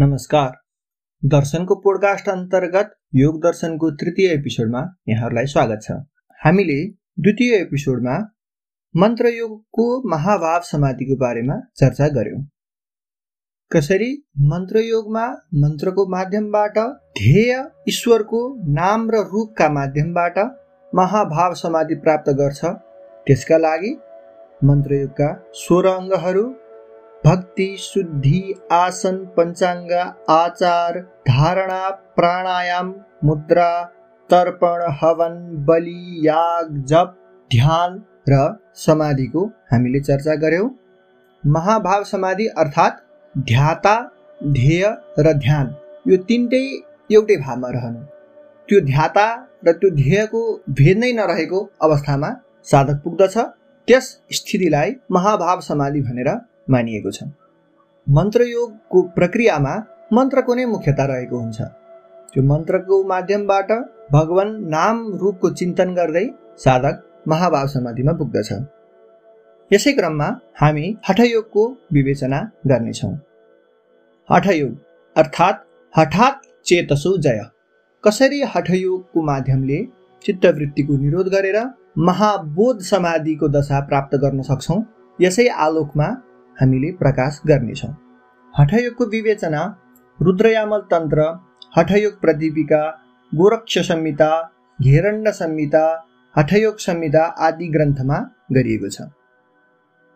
नमस्कार। दर्शनको पोडकास्ट अन्तर्गत योग दर्शनको तृतीय एपिसोडमा यहाँहरूलाई स्वागत छ। हामीले द्वितीय एपिसोडमा मन्त्रयोगको महाभाव समाधिको बारेमा चर्चा गर्यौँ। कसरी मन्त्रयोगमा मन्त्रको माध्यमबाट ध्येय ईश्वरको नाम र रूपका माध्यमबाट महाभाव समाधि प्राप्त गर्छ त्यसका लागि मन्त्रयोगका सोह्र अङ्गहरू भक्ति शुद्धि आसन पञ्चाङ्ग आचार धारणा प्राणायाम मुद्रा तर्पण हवन बलि याग जप ध्यान र समाधिको हामीले चर्चा गऱ्यौँ महाभाव समाधि अर्थात् ध्याता ध्येय र ध्यान। यो तिनटै एउटै भावमा रहनु। त्यो ध्याता र त्यो ध्येयको भेद नै नरहेको अवस्थामा साधक पुग्दछ। त्यस स्थितिलाई महाभाव समाधि भनेर मानिएको छ मन्त्रयोगको प्रक्रियामा मन्त्रको नै मुख्यता रहेको हुन्छ। त्यो मन्त्रको माध्यमबाट भगवान नाम रूपको चिन्तन गर्दै साधक महाभाव समाधिमा पुग्दछ। यसै क्रममा हामी हठयोगको विवेचना गर्नेछौँ। हठयोग अर्थात् हठात् चेतसो जय। कसरी हठयोगको माध्यमले चित्तवृत्तिको निरोध गरेर महाबोध समाधिको दशा प्राप्त गर्न सक्छौँ यसै आलोकमा हामीले प्रकाश गर्नेछौँ। हठयोगको विवेचना रुद्रयामल तन्त्र हठयोग प्रदीपिका गोरक्ष संहिता घेरण्ड संहिता हठयोग संहिता आदि ग्रन्थमा गरिएको छ।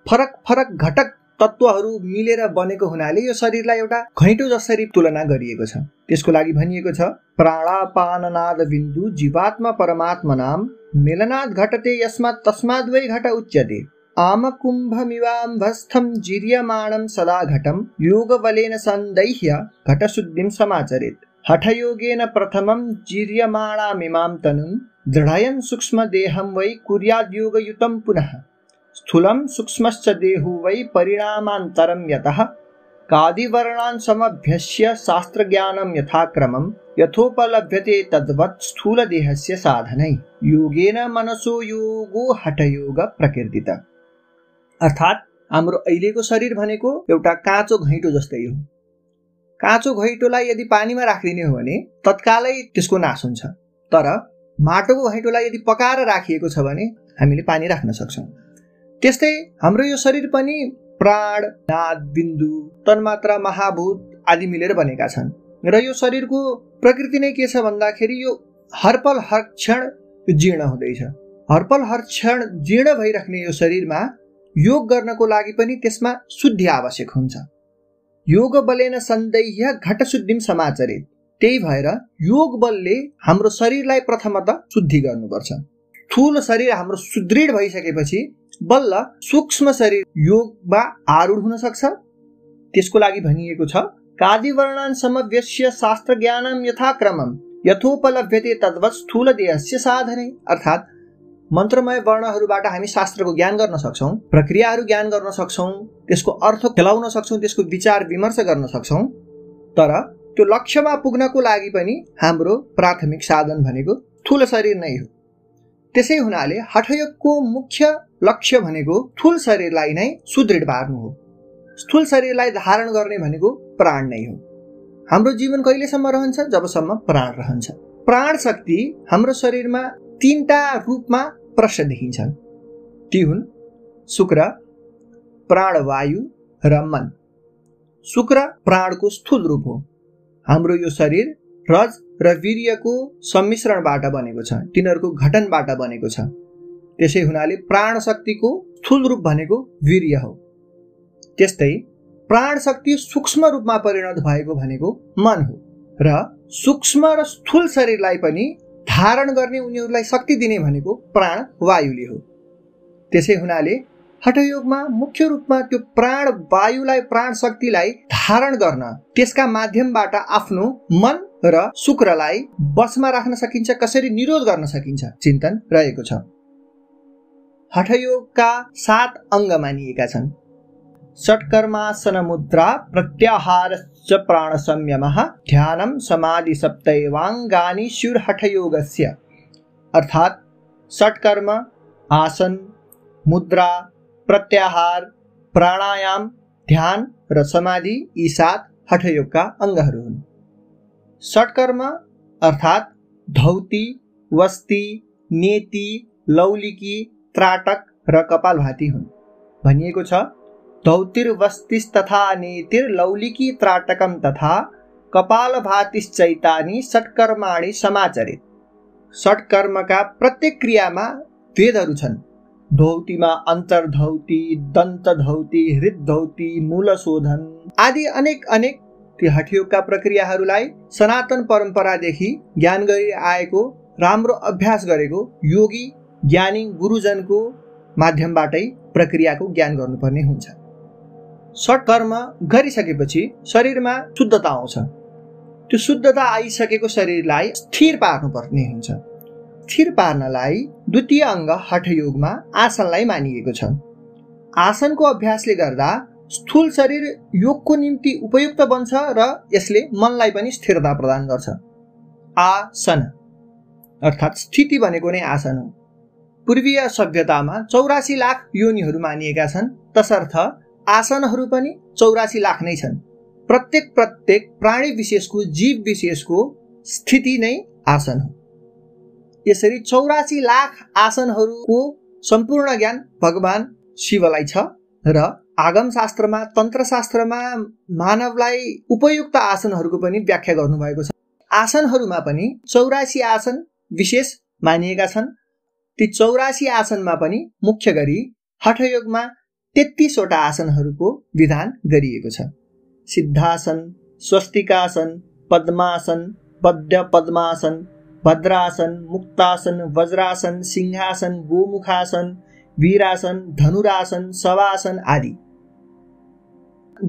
फरक फरक घटक तत्त्वहरू मिलेर बनेको हुनाले यो शरीरलाई एउटा घैँटो जसरी तुलना गरिएको छ। त्यसको लागि भनिएको छ प्राणापाननाद बिन्दु जीवात्मा परमात्मा नाम मेलनाद घटते यस्मात् तस्माद् वै घट उच्यते। आमकुम्भमिवाम्भस्थं जीर्यमाणं सदा घटं योगबलेन सन्दैह्य घटशुद्धिं समाचरेत्। हठयोगेन प्रथमं जीर्यमाणामिमां तनुं दृढयन् सूक्ष्मदेहं वै कुर्याद्योगयुतं पुनः। स्थूलं सूक्ष्मश्च देहो वै परिणामान्तरं यतः कादिवर्णान् समभ्यस्य शास्त्रज्ञानं यथाक्रमं यथोपलभ्यते तद्वत् स्थूलदेहस्य साधनै। योगेन मनसो योगो हठयोग प्रकीर्तित। अर्थात् हाम्रो अहिलेको शरीर भनेको एउटा काँचो घैँटो जस्तै हो। काँचो घैँटोलाई यदि पानीमा राखिदिने हो भने तत्कालै त्यसको नाश हुन्छ। तर माटोको घैँटोलाई यदि पकाएर राखिएको छ भने हामीले पानी राख्न सक्छौँ। त्यस्तै हाम्रो यो शरीर पनि प्राण नाद बिन्दु तन्मात्रा महाभूत आदि मिलेर बनेका छन्। र यो शरीरको प्रकृति नै के छ भन्दाखेरि यो हरपल हर क्षण जीर्ण हुँदैछ। हरपल हर क्षण जीर्ण भइराख्ने यो शरीरमा योग गर्नको लागि पनि त्यसमा शुद्धि आवश्यक हुन्छ। योग बलेन सन्देह्य घट शुद्धिम समाचरे त्यही भएर योग बलले हाम्रो शरीरलाई प्रथमत शुद्धि गर्नुपर्छ। ठुलो शरीर हाम्रो सुदृढ भइसकेपछि बल्ल सूक्ष्म शरीर योगमा आरूढ हुन सक्छ त्यसको लागि भनिएको छ कादिवर्णान समव्यस्य शास्त्र ज्ञानम यथाक्रमम यथोपलभ्यते तद्वत स्थूल देहस्य साधनै। अर्थात् मन्त्रमय वर्णहरूबाट हामी शास्त्रको ज्ञान गर्न सक्छौँ प्रक्रियाहरू ज्ञान गर्न सक्छौँ त्यसको अर्थ खेलाउन सक्छौँ त्यसको विचार विमर्श गर्न सक्छौँ। तर त्यो लक्ष्यमा पुग्नको लागि पनि हाम्रो प्राथमिक साधन भनेको ठुलो शरीर नै हो। त्यसै हुनाले हठयोगको मुख्य लक्ष्य भनेको ठुल शरीरलाई नै सुदृढ पार्नु हो। स्थूल शरीरलाई धारण गर्ने भनेको प्राण नै हो। हाम्रो जीवन कहिलेसम्म रहन्छ? जबसम्म प्राण रहन्छ। प्राण शक्ति हाम्रो शरीरमा तिनवटा रूपमा प्रश्न देखिन्छन्। ती हुन्? शुक्र प्राणवायु र मन। शुक्र प्राणको स्थूल रूप हो। हाम्रो यो शरीर रज र वीर्यको सम्मिश्रणबाट बनेको छ तिनीहरूको घटनबाट बनेको छ। त्यसै हुनाले प्राण शक्तिको स्थूल रूप भनेको वीर्य हो। त्यस्तै प्राण शक्ति सूक्ष्म रूपमा परिणत भएको भनेको मन हो र सूक्ष्म र स्थूल शरीरलाई पनि धारण गर्ने उनीहरूलाई शक्ति दिने भनेको प्राण वायुले हो। त्यसै हुनाले हठयोगमा मुख्य रूपमा त्यो प्राण वायुलाई प्राण शक्तिलाई धारण गर्न त्यसका माध्यमबाट आफ्नो मन र शुक्रलाई बसमा राख्न सकिन्छ कसरी निरोध गर्न सकिन्छ चिन्तन रहेको छ। हठयोगका सात अङ्ग मानिएका छन्। षट्कर्मासन मुद्रा प्रत्याहार प्राण संयम ध्यान समाधि सप्तैवाङ्गानि शिवहठयोगस्य अर्थात् षट्कर्म आसन मुद्रा प्रत्याहार प्राणायाम ध्यान र समाधि यी सात हठयोगका अङ्गहरू हुन् षटकर्म अर्थात् धौती वस्ती नेति लौलिकी त्राटक र कपालभाती हुन्। भनिएको छ धौतिर्वस्तिस्तथा नेतिर्लौलिकी त्राटकम तथा कपालभातिश्चैतानि षट्कर्माणि समाचरित। षट्कर्मका प्रत्येक क्रियामा भेदहरू छन्। धौतीमा अन्तर्धौती दन्तधौती हृदधौती मूलशोधन आदि अनेक अनेक ती हठयोगका प्रक्रियाहरूलाई सनातन परम्परादेखि ज्ञान गरी आएको राम्रो अभ्यास गरेको योगी ज्ञानी गुरुजनको माध्यमबाटै प्रक्रियाको ज्ञान गर्नुपर्ने हुन्छ। सटकर्म गरिसकेपछि शरीरमा शुद्धता आउँछ। त्यो शुद्धता आइसकेको शरीरलाई स्थिर पार्नुपर्ने हुन्छ। स्थिर पार्नलाई द्वितीय अङ्ग हठयोगमा आसनलाई मानिएको छ। आसनको अभ्यासले गर्दा स्थूल शरीर योगको निम्ति उपयुक्त बन्छ र यसले मनलाई पनि स्थिरता प्रदान गर्छ। आसन अर्थात् स्थिति भनेको नै आसन हो। पूर्वीय सभ्यतामा चौरासी लाख योनिहरू मानिएका छन्। तसर्थ आसनहरू पनि चौरासी लाख नै छन्। प्रत्येक प्रत्येक प्राणी विशेषको जीव विशेषको स्थिति नै आसन हो। यसरी चौरासी लाख आसनहरूको सम्पूर्ण ज्ञान भगवान शिवलाई छ र आगम शास्त्रमा तन्त्र शास्त्रमा मानवलाई उपयुक्त आसनहरूको पनि व्याख्या गर्नुभएको छ। आसनहरूमा पनि चौरासी आसन विशेष मानिएका छन्। ती चौरासी आसनमा पनि मुख्य गरी हठयोगमा तेत्तिसवटा आसनहरूको विधान गरिएको छ। सिद्धासन स्वस्तिकासन पद्मासन पद्य पद्मासन भद्रासन मुक्तासन वज्रासन सिंहासन गोमुखासन वीरासन धनुरासन सवासन आदि।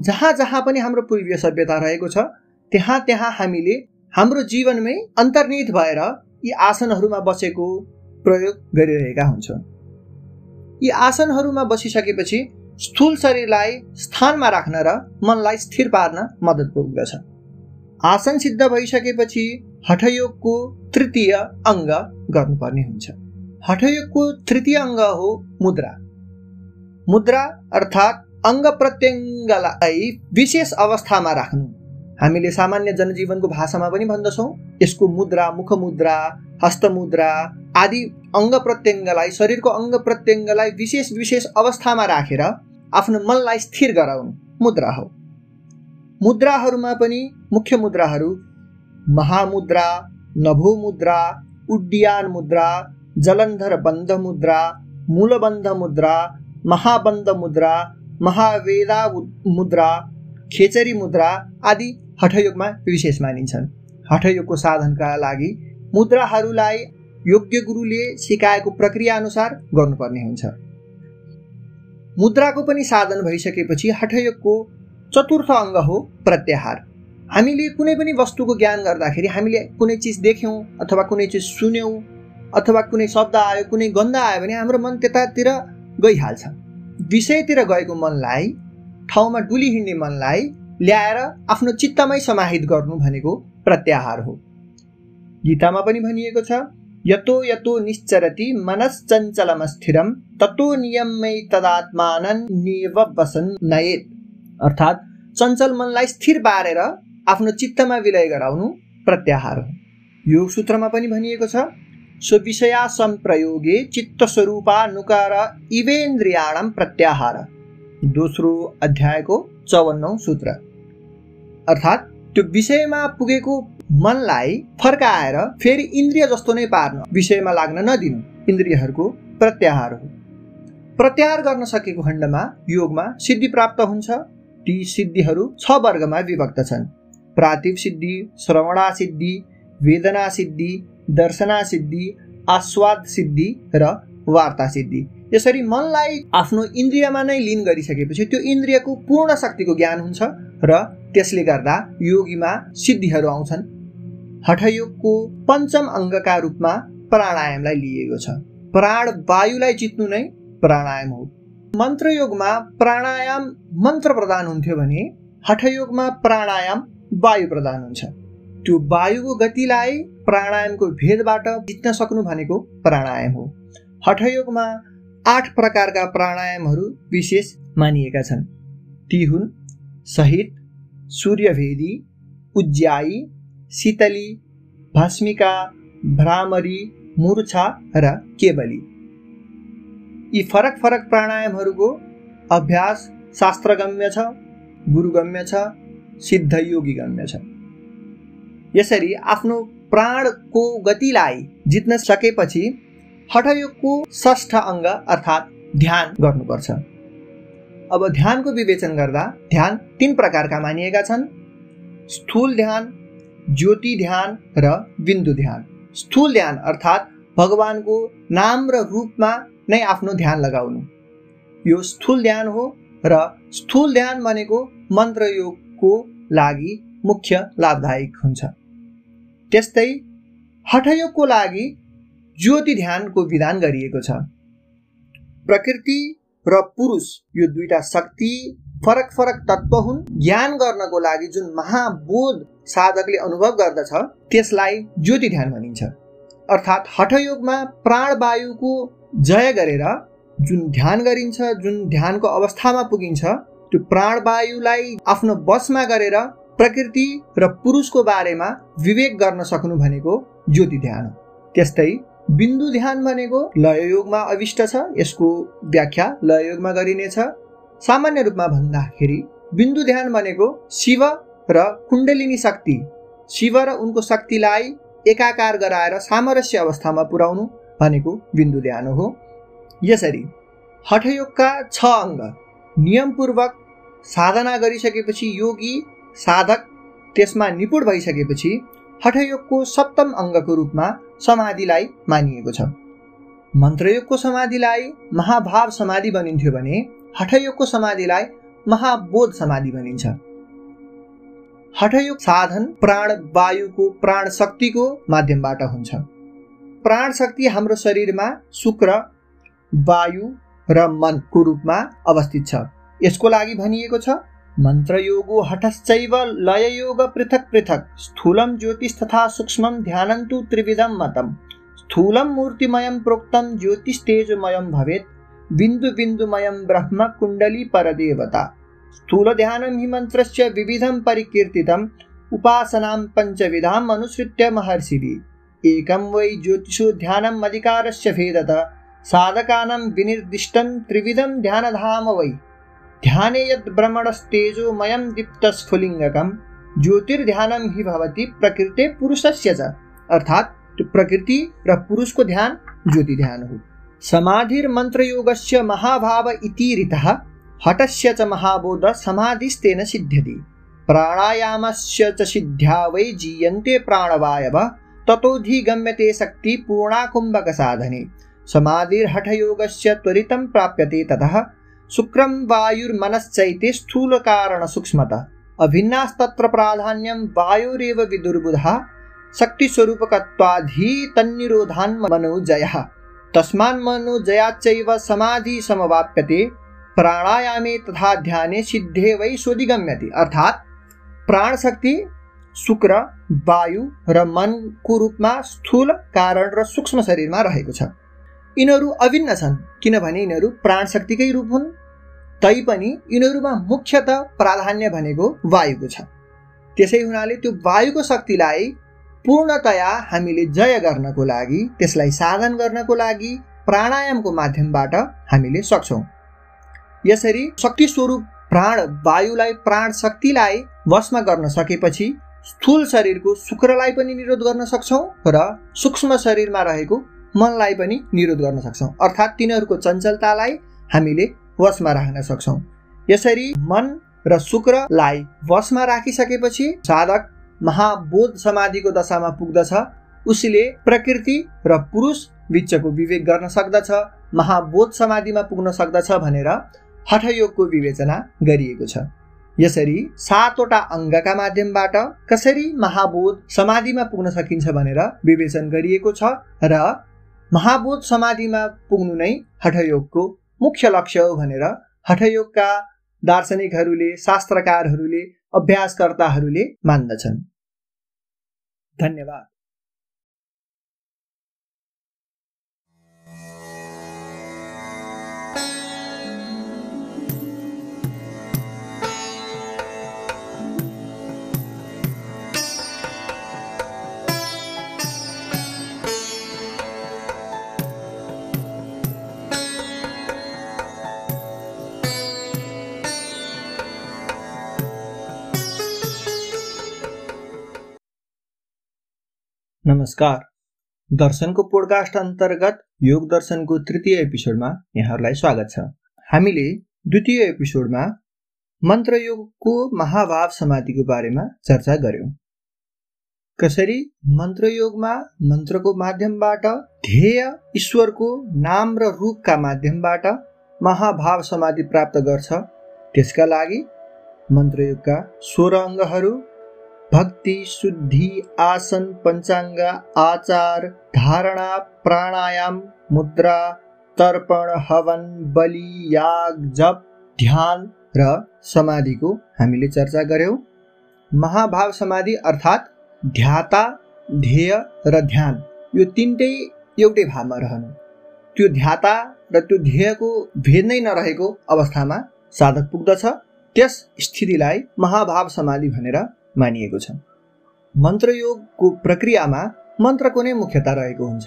जहाँ जहाँ पनि हाम्रो पूर्वीय सभ्यता रहेको छ त्यहाँ त्यहाँ हामीले हाम्रो जीवनमै अन्तर्निहित भएर यी आसनहरूमा बसेको प्रयोग गरिरहेका हुन्छौँ। यी आसनहरूमा बसिसकेपछि स्थूल शरीरलाई स्थानमा राख्न र मनलाई स्थिर पार्न मद्दत पुग्दछ। आसन सिद्ध भइसकेपछि हठयोगको तृतीय अङ्ग गर्नुपर्ने हुन्छ। हठयोगको तृतीय अङ्ग हो मुद्रा। मुद्रा अर्थात् अङ्ग प्रत्यङ्गलाई विशेष अवस्थामा राख्नु। हामीले सामान्य जनजीवनको भाषामा पनि भन्दछौँ यसको मुद्रा मुखमुद्रा हस्तमुद्रा आदि अङ्ग प्रत्यङ्गलाई शरीरको अङ्ग प्रत्यङ्गलाई विशेष विशेष अवस्थामा राखेर आफ्नो मनलाई स्थिर गराउनु मुद्रा हो। मुद्राहरूमा पनि मुख्य मुद्राहरू महामुद्रा नभो मुद्रा उड्डियान मुद्रा जलन्धर बन्ध मुद्रा मूलबन्ध मुद्रा महाबन्ध मुद्रा महावेदा मुद्रा खेचरी मुद्रा आदि हठयोगमा विशेष मानिन्छन्। हठयोगको साधनका लागि मुद्राहरूलाई योग्य गुरुले सिकाएको प्रक्रिया अनुसार गर्नुपर्ने हुन्छ। मुद्राको पनि साधन भइसकेपछि हठयोगको चतुर्थ अङ्ग हो प्रत्याहार। हामीले कुनै पनि वस्तुको ज्ञान गर्दाखेरि हामीले कुनै चिज देख्यौँ अथवा कुनै चिज सुन्यौँ अथवा कुनै शब्द आयो कुनै गन्ध आयो भने हाम्रो मन त्यतातिर गइहाल्छ। विषयतिर गएको मनलाई ठाउँमा डुली हिँड्ने मनलाई ल्याएर आफ्नो चित्तमै समाहित गर्नु भनेको प्रत्याहार हो। गीतामा पनि भनिएको छ यतो यतो निश्चरति मनश्चञ्चलमस्थिरम ततो नियमै तदात्मानन निव वसन नयेत। अर्थात् चञ्चल मनलाई स्थिर पारेर आफ्नो चित्तमा विलय गराउनु प्रत्याहार हो। योग सूत्रमा पनि भनिएको छ स्वविषया संप्रयोगे चित्तस्वरूपानुकार इवेन्द्रियाणम प्रत्याहार। दोस्रो अध्यायको चौवन्नौ सूत्र। अर्थात् त्यो विषयमा पुगेको मनलाई फर्काएर फेरि इन्द्रिय जस्तो नै पार्न विषयमा लाग्न नदिनु इन्द्रियहरूको प्रत्याहार हो। प्रत्याहार गर्न सकेको खण्डमा योगमा सिद्धि प्राप्त हुन्छ। ती सिद्धिहरू छ वर्गमा विभक्त छन्। प्रातिव सिद्धि श्रवणा सिद्धि वेदना सिद्धि दर्शना सिद्धि आस्वाद सिद्धि र वार्ता सिद्धि। यसरी मनलाई आफ्नो इन्द्रियमा नै लिन गरिसकेपछि त्यो इन्द्रियको पूर्ण शक्तिको ज्ञान हुन्छ र त्यसले गर्दा योगीमा सिद्धिहरू आउँछन्। हठयोगको पञ्चम अङ्गका रूपमा प्राणायामलाई लिएको छ। प्राण वायुलाई जित्नु नै प्राणायाम हो। मन्त्रयोगमा प्राणायाम मन्त्र प्रदान हुन्थ्यो भने हठयोगमा प्राणायाम वायु प्रदान हुन्छ। त्यो वायुको गतिलाई प्राणायामको भेदबाट जित्न सक्नु भनेको प्राणायाम हो। हठयोगमा आठ प्रकारका प्राणायामहरू विशेष मानिएका छन्। ती हुन् सहित सूर्यभेदी उज्ज्यायी शीतली भस्मिका भ्रामरी मुर्छा र केवली यी फरक फरक प्राणायामहरूको अभ्यास शास्त्रगम्य छ गुरुगम्य छ सिद्ध योगीगम्य छ। यसरी आफ्नो प्राणको गतिलाई जित्न सकेपछि हठयोगको षष्ठ अङ्ग अर्थात् ध्यान गर्नुपर्छ। अब ध्यानको विवेचन गर्दा ध्यान तिन प्रकारका मानिएका छन्। स्थूल ध्यान ज्योति ध्यान र बिन्दु ध्यान स्थूल ध्यान अर्थात् भगवानको नाम र रूपमा नै आफ्नो ध्यान लगाउनु। यो स्थूल ध्यान हो र स्थूल ध्यान भनेको मन्त्रयोगको लागि मुख्य लाभदायक हुन्छ। त्यस्तै हठयोगको लागि ज्योति ध्यानको विधान गरिएको छ। प्रकृति र पुरुष यो दुईटा शक्ति फरक फरक तत्व हुन्। ज्ञान गर्नको लागि जुन महाबोध साधकले अनुभव गर्दछ त्यसलाई ज्योति ध्यान भनिन्छ। अर्थात् हठयोगमा प्राणवायुको जय गरेर जुन ध्यान गरिन्छ जुन ध्यानको अवस्थामा पुगिन्छ त्यो प्राणवायुलाई आफ्नो बसमा गरेर प्रकृति र पुरुषको बारेमा विवेक गर्न सक्नु भनेको ज्योति ध्यान हो। त्यस्तै बिन्दु ध्यान भनेको लययोगमा अविष्ट छ यसको व्याख्या लययोगमा गरिनेछ। सामान्य रूपमा भन्दाखेरि बिन्दु ध्यान भनेको शिव र कुण्डलिनी शक्ति। शिव र उनको शक्तिलाई एकाकार गराएर सामरस्य अवस्थामा पुर्याउनु भनेको बिन्दु ध्यान हो। यसरी हठयोगका छ अङ्ग नियमपूर्वक साधना गरिसकेपछि योगी साधक त्यसमा निपुण भइसकेपछि हठयोगको सप्तम अङ्गको रूपमा समाधिलाई मानिएको छ। मन्त्रयोगको समाधिलाई महाभाव समाधि बनिन्थ्यो भने हठयोगको समाधिलाई महाबोध समाधि भनिन्छ। हठयोग साधन प्राण वायुको प्राण शक्तिको माध्यमबाट हुन्छ। प्राण शक्ति हाम्रो शरीरमा शुक्र वायु र मनको रूपमा अवस्थित छ। यसको लागि भनिएको छ मन्त्रयोगो हठश्चैव लययोग पृथक पृथक स्थूलं ज्योतिष तथा सूक्ष्मं ध्यानं तु त्रिविधं मतं स्थूलं मूर्तिमयं प्रोक्तं ज्योतिष्तेजमयं भवेत्। बिन्दु बिन्दुमयं ब्रह्म कुण्डली परदेवता। स्थूलध्यानं हि मन्त्रस्य विविधं परिकीर्तितम्, उपासनां पञ्चविधाम् अनुसृत्य महर्षिभिः। एकं वै ज्योतिषो ध्यानम् अधिकारस्य भेदत, साधकानां विनिर्दिष्टं त्रिविधं ध्यानधाम वै। ध्याने यद् भ्रमणस्तेजोमयं दीप्तस्फुलिङ्गकं ज्योतिर्ध्यानं हि भवति प्रकृते पुरुषस्य च। अर्थात् प्रकृति र पुरुषको ध्यान ज्योति ध्यान हो समाधिर्मन्त्रयोगस्य महाभाव इति रीतः हटस्य च महाबोध समाधिस्तेन सिद्ध्यति। प्राणायामस्य च सिद्ध्या वै जीयन्ते प्राणवायव ततोऽधिगम्यते शक्ति पूर्णाकुम्भकसाधने। समाधिर्हठयोगस्य त्वरितं प्राप्यते ततः। शुक्रं वायुर्मनश्चैते स्थूलकारणसूक्ष्मतः। अभिन्नास्तत्र प्राधान्यं वायुरेव विदुर्बुधः। शक्तिस्वरूपकत्वाधि तन्निरोधान्मनोजयः तस्मान्मनोजयाच्चैव समाधि समवाप्यते। प्राणायामे तथा ध्याने सिद्धे वै सोधिगम्यते। अर्थात् प्राण शक्ति शुक्र वायु र मनको रूपमा स्थूल कारण र सूक्ष्म शरीरमा रहेको छ। यिनीहरू अभिन्न छन् किनभने यिनीहरू प्राण शक्तिकै रूप हुन्। तैपनि यिनीहरूमा मुख्यत प्राधान्य भनेको वायुको छ। त्यसै हुनाले त्यो वायुको शक्तिलाई पूर्णतया हामीले जय गर्नको लागि त्यसलाई साधन गर्नको लागि प्राणायामको माध्यमबाट हामीले सक्छौँ। यसरी शक्ति स्वरूप प्राण वायुलाई प्राण शक्तिलाई वशमा गर्न सकेपछि स्थूल शरीरको शुक्रलाई पनि निरोध गर्न सक्छौँ र सूक्ष्म शरीरमा रहेको मनलाई पनि निरोध गर्न सक्छौँ। अर्थात् तिनीहरूको चञ्चलतालाई हामीले वशमा राख्न सक्छौँ। यसरी मन र शुक्रलाई वशमा राखिसकेपछि साधक महाबोध समाधिको दशामा पुग्दछ। उसले प्रकृति र पुरुष बिचको विवेक गर्न सक्दछ महाबोध समाधिमा पुग्न सक्दछ भनेर हठयोगको विवेचना गरिएको छ। यसरी सातवटा अङ्गका माध्यमबाट कसरी महाबोध समाधिमा पुग्न सकिन्छ भनेर विवेचन गरिएको छ र महाबोध समाधिमा पुग्नु नै हठयोगको मुख्य लक्ष्य हो भनेर हठयोगका दार्शनिकहरूले शास्त्रकारहरूले अभ्यासकर्ताहरूले मान्दछन्। धन्यवाद। नमस्कार। दर्शनको पोडकास्ट अन्तर्गत योग दर्शनको तृतीय एपिसोडमा यहाँहरूलाई स्वागत छ। हामीले द्वितीय एपिसोडमा मन्त्रयोगको महाभाव समाधिको बारेमा चर्चा गर्यौँ। कसरी मन्त्रयोगमा मन्त्रको माध्यमबाट ध्येय ईश्वरको नाम र रूपका माध्यमबाट महाभाव समाधि प्राप्त गर्छ त्यसका लागि मन्त्रयोगका सोह्र अङ्गहरू भक्ति शुद्धि आसन पञ्चाङ्ग आचार धारणा प्राणायाम मुद्रा तर्पण हवन बलि याग जप ध्यान र समाधिको हामीले चर्चा गऱ्यौँ महाभाव समाधि अर्थात् ध्याता ध्येय र ध्यान। यो तिनटै एउटै भावमा रहनु। त्यो ध्याता र त्यो ध्येयको भेद नै नरहेको अवस्थामा साधक पुग्दछ। त्यस स्थितिलाई महाभाव समाधि भनेर मानिएको छ मन्त्रयोगको प्रक्रियामा मन्त्रको नै मुख्यता रहेको हुन्छ।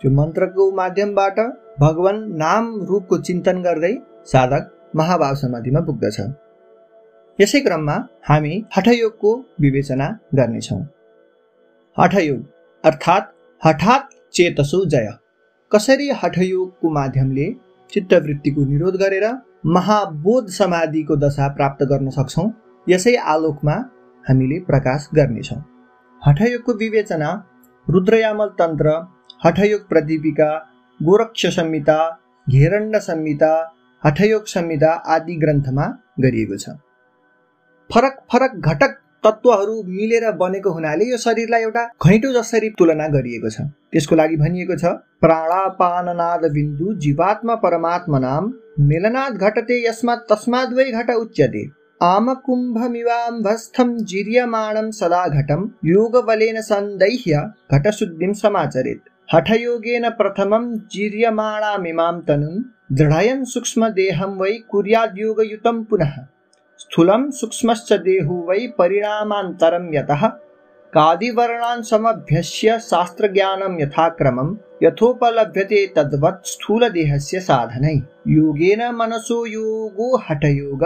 त्यो मन्त्रको माध्यमबाट भगवान नाम रूपको चिन्तन गर्दै साधक महाभाव समाधिमा पुग्दछ। यसै क्रममा हामी हठयोगको विवेचना गर्नेछौँ। हठयोग अर्थात् हठात् चेतसो जय। कसरी हठयोगको माध्यमले चित्तवृत्तिको निरोध गरेर महाबोध समाधिको दशा प्राप्त गर्न सक्छौँ यसै आलोकमा हामीले प्रकाश गर्नेछौँ। हठयोगको विवेचना रुद्रयामल तन्त्र हठयोग प्रदीपिका गोरक्ष संहिता घेरण्ड संहिता हठयोग संहिता आदि ग्रन्थमा गरिएको छ। फरक फरक घटक तत्त्वहरू मिलेर बनेको हुनाले यो शरीरलाई एउटा घैँटो जसरी तुलना गरिएको छ। त्यसको लागि भनिएको छ प्राणापाननाद बिन्दु जीवात्मा परमात्मा नाम मेलनाद घटते यस्मात् तस्माद् वै घट उच्यते। आमकुम्भमिवाम्भस्थं जीर्यमाणं सदा घटं योगबलेन सन्दैह्य घटशुद्धिं समाचरेत्। हठयोगेन प्रथमं जीर्यमाणामिमां तनुं दृढयन् सूक्ष्मदेहं वै कुर्याद्योगयुतं पुनः। स्थूलं सूक्ष्मश्च देहो वै परिणामान्तरं यतः। कादिवर्णान् समभ्यस्य शास्त्रज्ञानं यथाक्रमं, यथोपलभ्यते तद्वत् स्थूलदेहस्य साधनै। योगेन मनसो योगो हठयोग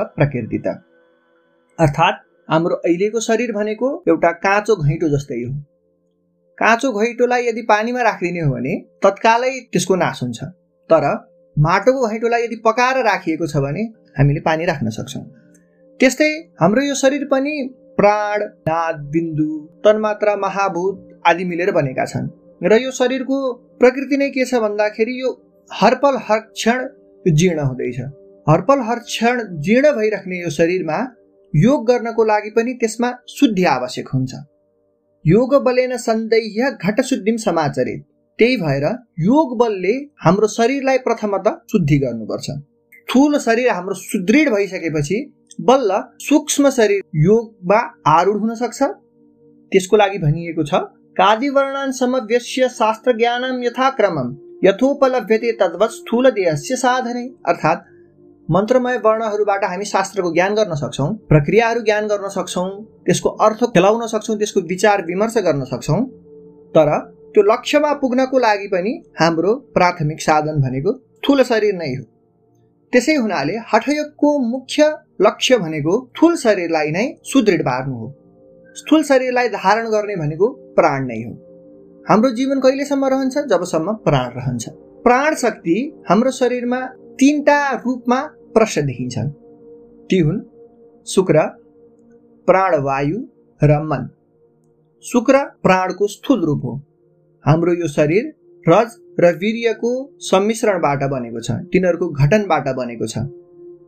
अर्थात् हाम्रो अहिलेको शरीर भनेको एउटा काँचो घैँटो जस्तै हो। काँचो घैँटोलाई यदि पानीमा राखिदिने हो भने तत्कालै त्यसको नाश हुन्छ। तर माटोको घैँटोलाई यदि पकाएर राखिएको छ भने हामीले पानी राख्न सक्छौँ। त्यस्तै हाम्रो यो शरीर पनि प्राण नाद बिन्दु तन्मात्रा महाभूत आदि मिलेर बनेका छन्। र यो शरीरको प्रकृति नै के छ भन्दाखेरि यो हरपल हर क्षण जीर्ण हुँदैछ। हरपल हर क्षण जीर्ण भइराख्ने यो शरीरमा योग गर्नको लागि पनि त्यसमा शुद्धि आवश्यक हुन्छ। योग बलेन सन्देह्य घटशुद्धिम समाचरित त्यही भएर योग बलले हाम्रो शरीरलाई प्रथमत शुद्धि गर्नुपर्छ। ठुलो शरीर हाम्रो सुदृढ भइसकेपछि बल्ल सूक्ष्म शरीर योगमा आरूढ हुन सक्छ। त्यसको लागि भनिएको छ कादिवर्णान समव्यस्य शास्त्र ज्ञानम यथाक्रमम यथोपलभ्यते तद्वत स्थूल देहस्य साधनै। अर्थात् मन्त्रमय वर्णहरूबाट हामी शास्त्रको ज्ञान गर्न सक्छौँ प्रक्रियाहरू ज्ञान गर्न सक्छौँ त्यसको अर्थ खेलाउन सक्छौँ त्यसको विचार विमर्श गर्न सक्छौँ। तर त्यो लक्ष्यमा पुग्नको लागि पनि हाम्रो प्राथमिक साधन भनेको ठुलो शरीर नै हो। त्यसै हुनाले हठयोगको मुख्य लक्ष्य भनेको ठुल शरीरलाई नै सुदृढ पार्नु हो। स्थूल शरीरलाई धारण गर्ने भनेको प्राण नै हो। हाम्रो जीवन कहिलेसम्म रहन्छ? जबसम्म प्राण रहन्छ। प्राण शक्ति हाम्रो शरीरमा तिनवटा रूपमा प्रश्न देखिन्छन्। ती हुन् शुक्र प्राणवायु र मन। शुक्र प्राणको स्थूल रूप हो। हाम्रो यो शरीर रज र वीर्यको सम्मिश्रणबाट बनेको छ तिनीहरूको घटनबाट बनेको छ।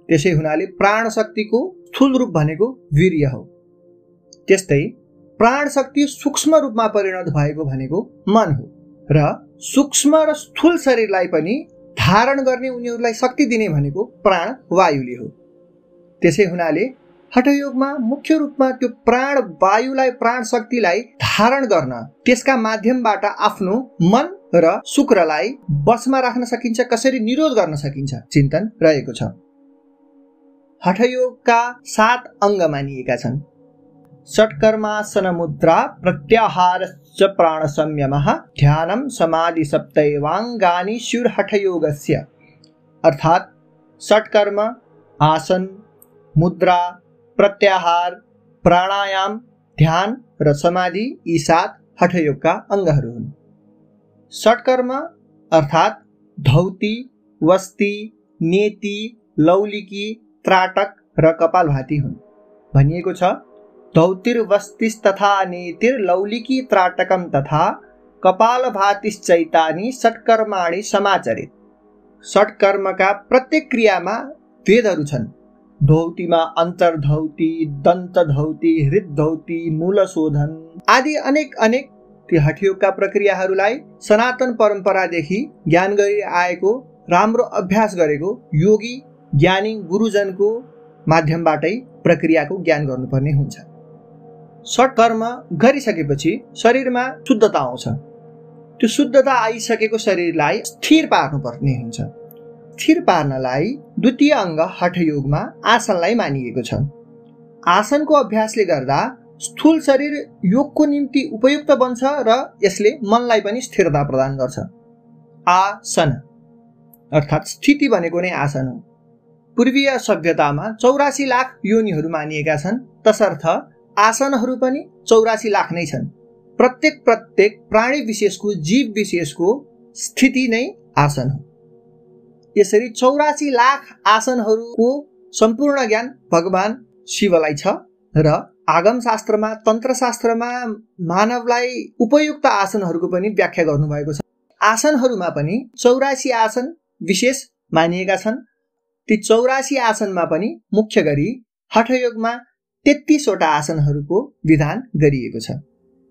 त्यसै हुनाले प्राण शक्तिको स्थूल रूप भनेको वीर्य हो। त्यस्तै प्राण शक्ति सूक्ष्म रूपमा परिणत भएको भनेको मन हो र सूक्ष्म र स्थूल शरीरलाई पनि धारण गर्ने उनीहरूलाई शक्ति दिने भनेको प्राण वायुले हो। त्यसै हुनाले हठयोगमा मुख्य रूपमा त्यो प्राण वायुलाई प्राण शक्तिलाई धारण गर्न त्यसका माध्यमबाट आफ्नो मन र शुक्रलाई बसमा राख्न सकिन्छ कसरी निरोध गर्न सकिन्छ चिन्तन रहेको छ। हठयोगका सात अङ्ग मानिएका छन्। षट्कर्मासन मुद्रा प्रत्याहार प्राण संयम ध्यान समाधि सप्तैवाङ्गानि शिवहठयोगस्य अर्थात् षट्कर्म आसन मुद्रा प्रत्याहार प्राणायाम ध्यान र समाधि यी सात हठयोगका अङ्गहरू हुन् षटकर्म अर्थात् धौती वस्ती नेति लौलिकी त्राटक र कपालभाती हुन्। भनिएको छ धौतिर्वस्तिस्तथा नेतिर लौलिकी त्राटकम तथा कपालभातिश्चैतानि षटकर्माणि समाचरित। षटकर्मका प्रत्येक क्रियामा वेदहरू छन् धौतीमा अन्तर्धौती दन्तधौती हृदधौती मूलशोधन आदि अनेक अनेक ती हठयोगका प्रक्रियाहरूलाई सनातन परम्परादेखि ज्ञान गरी आएको राम्रो अभ्यास गरेको योगी ज्ञानी गुरुजनको माध्यमबाटै प्रक्रियाको ज्ञान गर्नुपर्ने हुन्छ। सटकर्म गरिसकेपछि शरीरमा शुद्धता आउँछ। त्यो शुद्धता आइसकेको शरीरलाई स्थिर पार्नुपर्ने हुन्छ। स्थिर पार्नलाई द्वितीय अङ्ग हठयोगमा आसनलाई मानिएको छ। आसनको अभ्यासले गर्दा स्थूल शरीर योगको निम्ति उपयुक्त बन्छ र यसले मनलाई पनि स्थिरता प्रदान गर्छ। आसन अर्थात् स्थिति भनेको नै आसन हो। पूर्वीय सभ्यतामा चौरासी लाख योनिहरू मानिएका छन् तसर्थ आसनहरू पनि चौरासी लाख नै छन्। प्रत्येक प्रत्येक प्राणी विशेषको जीव विशेषको स्थिति नै आसन हो। यसरी चौरासी लाख आसनहरूको सम्पूर्ण ज्ञान भगवान शिवलाई छ र आगम शास्त्रमा तन्त्र शास्त्रमा मानवलाई उपयुक्त आसनहरूको पनि व्याख्या गर्नुभएको छ। आसनहरूमा पनि चौरासी आसन विशेष मानिएका छन्। ती चौरासी आसनमा पनि मुख्य गरी हठयोगमा तेत्तिसवटा आसनहरूको विधान गरिएको छ।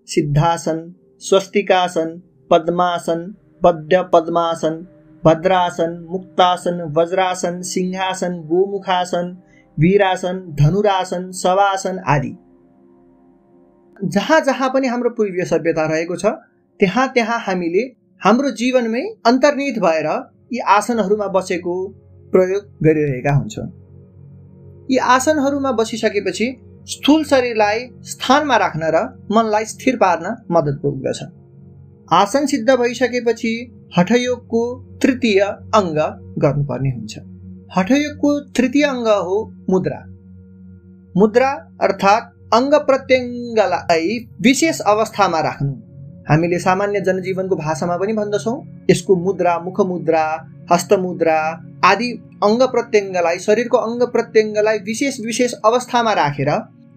सिद्धासन स्वस्तिकासन पद्मासन पद्य पद्मासन भद्रासन मुक्तासन वज्रासन सिंहासन गोमुखासन वीरासन धनुरासन सवासन आदि। जहाँ जहाँ पनि हाम्रो पूर्वीय सभ्यता रहेको छ त्यहाँ त्यहाँ हामीले हाम्रो जीवनमै अन्तर्निहित भएर यी आसनहरूमा बसेको प्रयोग गरिरहेका हुन्छौँ। यी आसनहरूमा बसिसकेपछि स्थूल शरीरलाई स्थानमा राख्न र मनलाई स्थिर पार्न मद्दत पुग्दछ। आसन सिद्ध भइसकेपछि हठयोगको तृतीय अङ्ग गर्नुपर्ने हुन्छ। हठयोगको तृतीय अङ्ग हो मुद्रा। मुद्रा अर्थात् अङ्ग प्रत्यङ्गलाई विशेष अवस्थामा राख्नु। हामीले सामान्य जनजीवनको भाषामा पनि भन्दछौँ यसको मुद्रा मुखमुद्रा हस्तमुद्रा आदि अङ्ग प्रत्यङ्गलाई शरीरको अङ्ग प्रत्यङ्गलाई विशेष विशेष अवस्थामा राखेर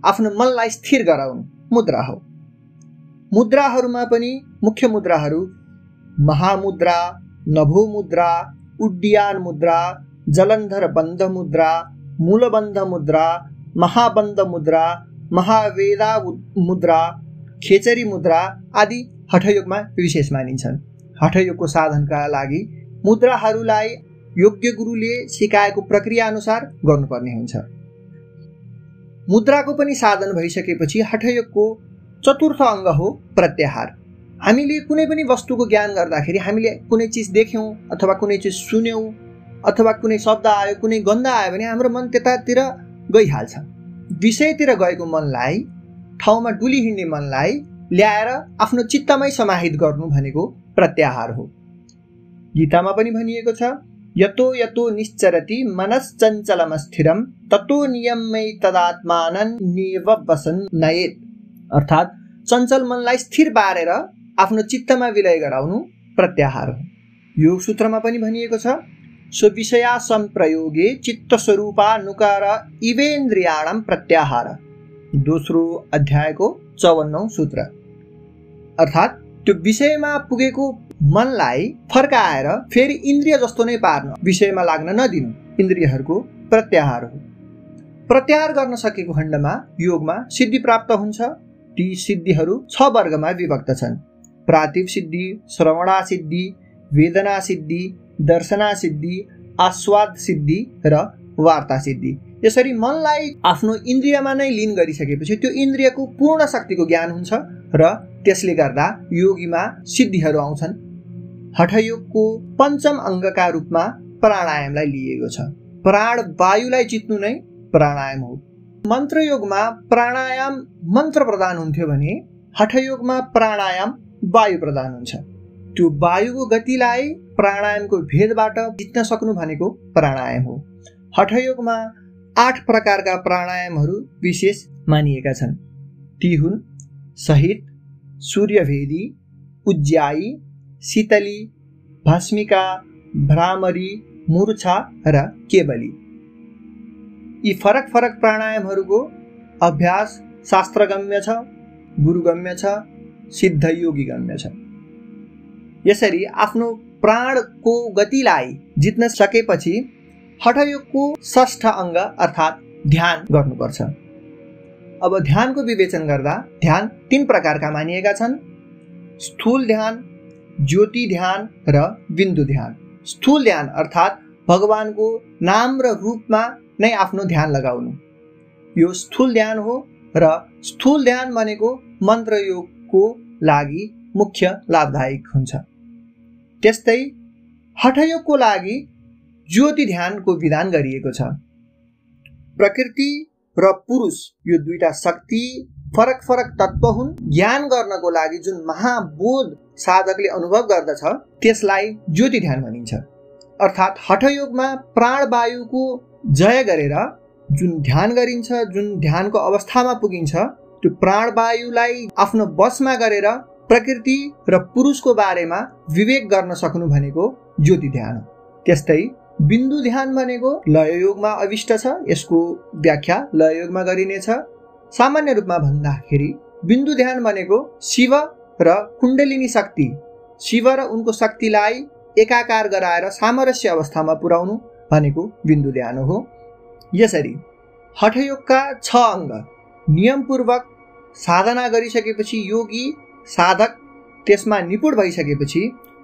आफ्नो मनलाई स्थिर गराउनु मुद्रा हो। मुद्राहरूमा पनि मुख्य मुद्राहरू महामुद्रा नभोमुद्रा उड्डियान मुद्रा जलन्धर बन्ध मुद्रा मूलबन्ध मुद्रा महाबन्ध मुद्रा महावेदा मुद्रा खेचरी मुद्रा आदि हठयोगमा विशेष मानिन्छन्। हठयोगको साधनका लागि मुद्राहरूलाई योग्य गुरुले सिकाएको प्रक्रिया अनुसार गर्नुपर्ने हुन्छ। मुद्राको पनि साधन भइसकेपछि हठयोगको चतुर्थ अङ्ग हो प्रत्याहार। हामीले कुनै पनि वस्तुको ज्ञान गर्दाखेरि हामीले कुनै चिज देख्यौँ अथवा कुनै चिज सुन्यौँ अथवा कुनै शब्द आयो कुनै गन्ध आयो भने हाम्रो मन त्यतातिर गइहाल्छ। विषयतिर गएको मनलाई ठाउँमा डुली हिँड्ने मनलाई ल्याएर आफ्नो चित्तमै समाहित गर्नु भनेको प्रत्याहार हो। गीतामा पनि भनिएको छ यतो यतो निश्चरति मनश्चञ्चलम स्थिरम ततो नियमै तदात्मानन निव वसन नयेत। अर्थात् चञ्चल मनलाई स्थिर पारेर आफ्नो चित्तमा विलय गराउनु प्रत्याहार हो। यो सूत्रमा पनि भनिएको छ स्वविषया सम्प्रयोगे चित्तस्वरूपा नुकार इवेन्द्रियाणाम प्रत्याहार। दोस्रो अध्यायको चौवन्नौ सूत्र। अर्थात् त्यो विषयमा पुगेको मनलाई फर्काएर फेरि इन्द्रिय जस्तो नै पार्न विषयमा लाग्न नदिनु। इन्द्रियहरूको प्रत्याहार हो। प्रत्याहार गर्न सकेको खण्डमा योगमा सिद्धि प्राप्त हुन्छ। ती सिद्धिहरू छ वर्गमा विभक्त छन्। प्रातिव सिद्धि श्रवणा सिद्धि वेदना सिद्धि दर्शना सिद्धि आस्वाद सिद्धि र वार्ता सिद्धि। यसरी मनलाई आफ्नो इन्द्रियमा नै लिन गरिसकेपछि त्यो इन्द्रियको पूर्ण शक्तिको ज्ञान हुन्छ र त्यसले गर्दा योगीमा सिद्धिहरू आउँछन्। हठयोगको पञ्चम अङ्गका रूपमा प्राणायामलाई लिएको छ। प्राण वायुलाई जित्नु नै प्राणायाम हो। मन्त्रयोगमा प्राणायाम मन्त्र प्रदान हुन्थ्यो भने हठयोगमा प्राणायाम वायु प्रदान हुन्छ। त्यो वायुको गतिलाई प्राणायामको भेदबाट जित्न सक्नु भनेको प्राणायाम हो। हठयोगमा आठ प्रकारका प्राणायामहरू विशेष मानिएका छन्। ती हुन् सहित सूर्यभेदी उज्ज्यायी शीतली भस्मिका भ्रामरी मुर्छा र केवली यी फरक फरक प्राणायामहरूको अभ्यास शास्त्रगम्य छ गुरुगम्य छ सिद्धयोगी गम्य छ। यसरी आफ्नो प्राणको गतिलाई जित्न सकेपछि हठयोगको षष्ठ अङ्ग अर्थात् ध्यान गर्नुपर्छ। अब ध्यानको विवेचन गर्दा ध्यान तिन प्रकारका मानिएका छन्। स्थूल ध्यान ज्योति ध्यान र बिन्दु ध्यान। स्थूल ध्यान अर्थात् भगवानको नाम र रूपमा नै आफ्नो ध्यान लगाउनु। यो स्थूल ध्यान हो र स्थूल ध्यान भनेको मन्त्रयोगको लागि मुख्य लाभदायक हुन्छ। त्यस्तै हठयोगको लागि ज्योति ध्यानको विधान गरिएको छ। प्रकृति र पुरुष यो दुईटा शक्ति फरक फरक तत्व हुन्। ज्ञान गर्नको लागि जुन महाबोध साधकले अनुभव गर्दछ त्यसलाई ज्योति ध्यान भनिन्छ। अर्थात् हठयोगमा प्राणवायुको जय गरेर जुन ध्यान गरिन्छ जुन ध्यानको अवस्थामा पुगिन्छ त्यो प्राणवायुलाई आफ्नो बसमा गरेर प्रकृति र पुरुषको बारेमा विवेक गर्न सक्नु भनेको ज्योति ध्यान हो। त्यस्तै बिन्दु ध्यान भनेको लययोगमा अविष्ट छ यसको व्याख्या लययोगमा गरिनेछ। सामान्य रूपमा भन्दाखेरि बिन्दु ध्यान भनेको शिव र कुण्डलिनी शक्ति। शिव र उनको शक्तिलाई एकाकार गराएर सामरस्य अवस्थामा पुर्याउनु भनेको बिन्दु ध्यान हो। यसरी हठयोगका छ अङ्ग। नियमपूर्वक साधना गरिसकेपछि योगी साधक त्यसमा निपुण भइसकेपछि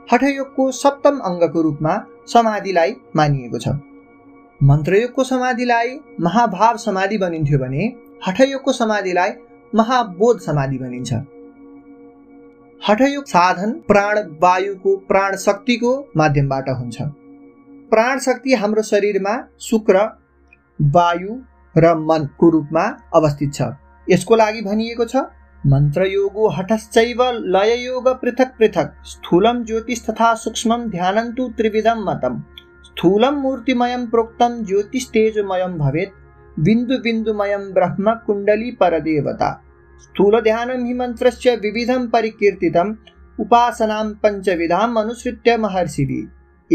हठयोगको सप्तम अङ्गको रूपमा समाधिलाई मानिएको छ। मन्त्रयोगको समाधिलाई महाभाव समाधि बनिन्थ्यो भने हठयोगको समाधिलाई महाबोध समाधि भनिन्छ। हठयोग साधन प्राण वायुको प्राण शक्तिको माध्यमबाट हुन्छ। प्राण शक्ति हाम्रो शरीरमा शुक्र वायु र मनको रूपमा अवस्थित छ। यसको लागि भनिएको छ मन्त्रयोगो हठश्चैव लययोग पृथक् पृथक् स्थूलं ज्योतिस्तथा सूक्ष्मं ध्यानं तु त्रिविधं मतं स्थूलं मूर्तिमयं प्रोक्तं ज्योतिस्तेजमयं भवेत्। बिन्दुबिन्दुमयं ब्रह्म कुण्डली परदेवता। स्थूलध्यानं हि मन्त्रस्य विविधं परिकीर्तितम् उपासनां पञ्चविधाम् अनुसृत्य महर्षिभिः।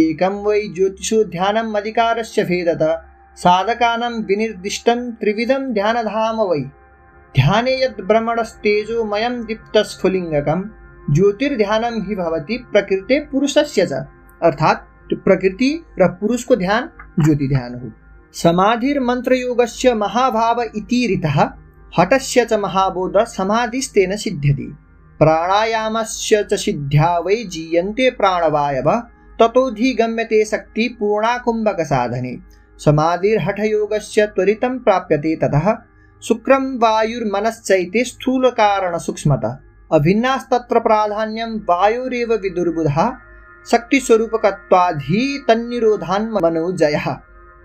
एकं वै ज्योतिषो ध्यानम् अधिकारस्य भेदत, साधकानां विनिर्दिष्टं त्रिविधं ध्यानधाम वै। ध्याने यद् भ्रमणस्तेजोमयं दीप्तस्फुलिङ्गकं, ज्योतिर्ध्यानं हि भवति प्रकृते पुरुषस्य च। अर्थात् प्रकृति र पुरुषको ध्यान ज्योति ध्यान हो समाधिर्मन्त्रयोगस्य महाभाव इति रीतः हटस्य च महाबोध समाधिस्तेन सिद्ध्यति। प्राणायामस्य च सिद्ध्या वै जीयन्ते प्राणवायव ततोऽधिगम्यते शक्ति पूर्णाकुम्भकसाधने। समाधिर्हठयोगस्य त्वरितं प्राप्यते ततः। शुक्रं वायुर्मनश्चैते स्थूलकारणसूक्ष्मता। अभिन्नास्तत्र प्राधान्यं वायुरेव विदुर्बुधः। शक्तिस्वरूपकत्वाधि तन्निरोधान्मनो जयः।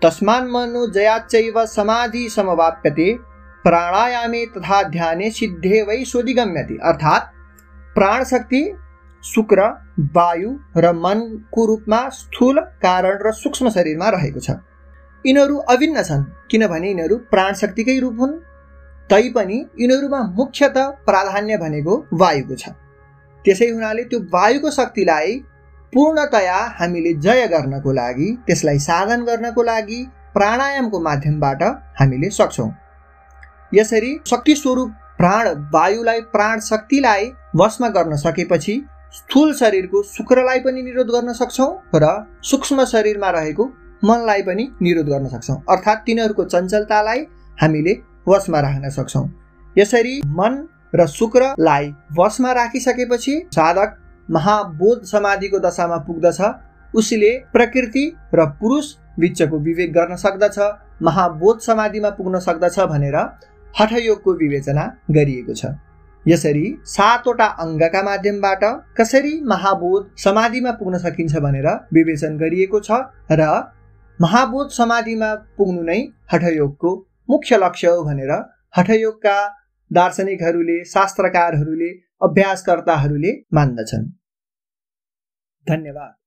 तस्मान्मनो जयाच्चैव समाधि समवाप्यते। प्राणायामे तथा ध्याने सिद्धे वै सोधिगम्यते। अर्थात् प्राण शक्ति शुक्र, वायु, र मनको रूपमा स्थूल कारण र सूक्ष्म शरीरमा रहेको छ। यिनीहरू अभिन्न छन्, किनभने यिनीहरू प्राण शक्तिकै रूप हुन्। तैपनि यिनीहरूमा मुख्यत प्राधान्य भनेको वायुको छ। त्यसै हुनाले त्यो वायुको शक्तिलाई पूर्णतया हामीले जय गर्नको लागि त्यसलाई साधन गर्नको लागि प्राणायामको माध्यमबाट हामीले सक्छौँ। यसरी शक्ति स्वरूप प्राण वायुलाई प्राण शक्तिलाई वशमा गर्न सकेपछि स्थूल शरीरको शुक्रलाई पनि निरोध गर्न सक्छौँ र सूक्ष्म शरीरमा रहेको मनलाई पनि निरोध गर्न सक्छौँ। अर्थात् तिनीहरूको चञ्चलतालाई हामीले वशमा राख्न सक्छौँ। यसरी मन र शुक्रलाई वशमा राखिसकेपछि साधक महाबोध समाधिको दशामा पुग्दछ। उसले प्रकृति र पुरुष बिचको विवेक गर्न सक्दछ महाबोध समाधिमा पुग्न सक्दछ भनेर हठयोगको विवेचना गरिएको छ। यसरी सातवटा अङ्गका माध्यमबाट कसरी महाबोध समाधिमा पुग्न सकिन्छ भनेर विवेचन गरिएको छ र महाबोध समाधिमा पुग्नु नै हठयोगको मुख्य लक्ष्य हो भनेर हठयोगका दार्शनिकहरूले शास्त्रकारहरूले अभ्यासकर्ताहरूले मान्दछन्। धन्यवाद।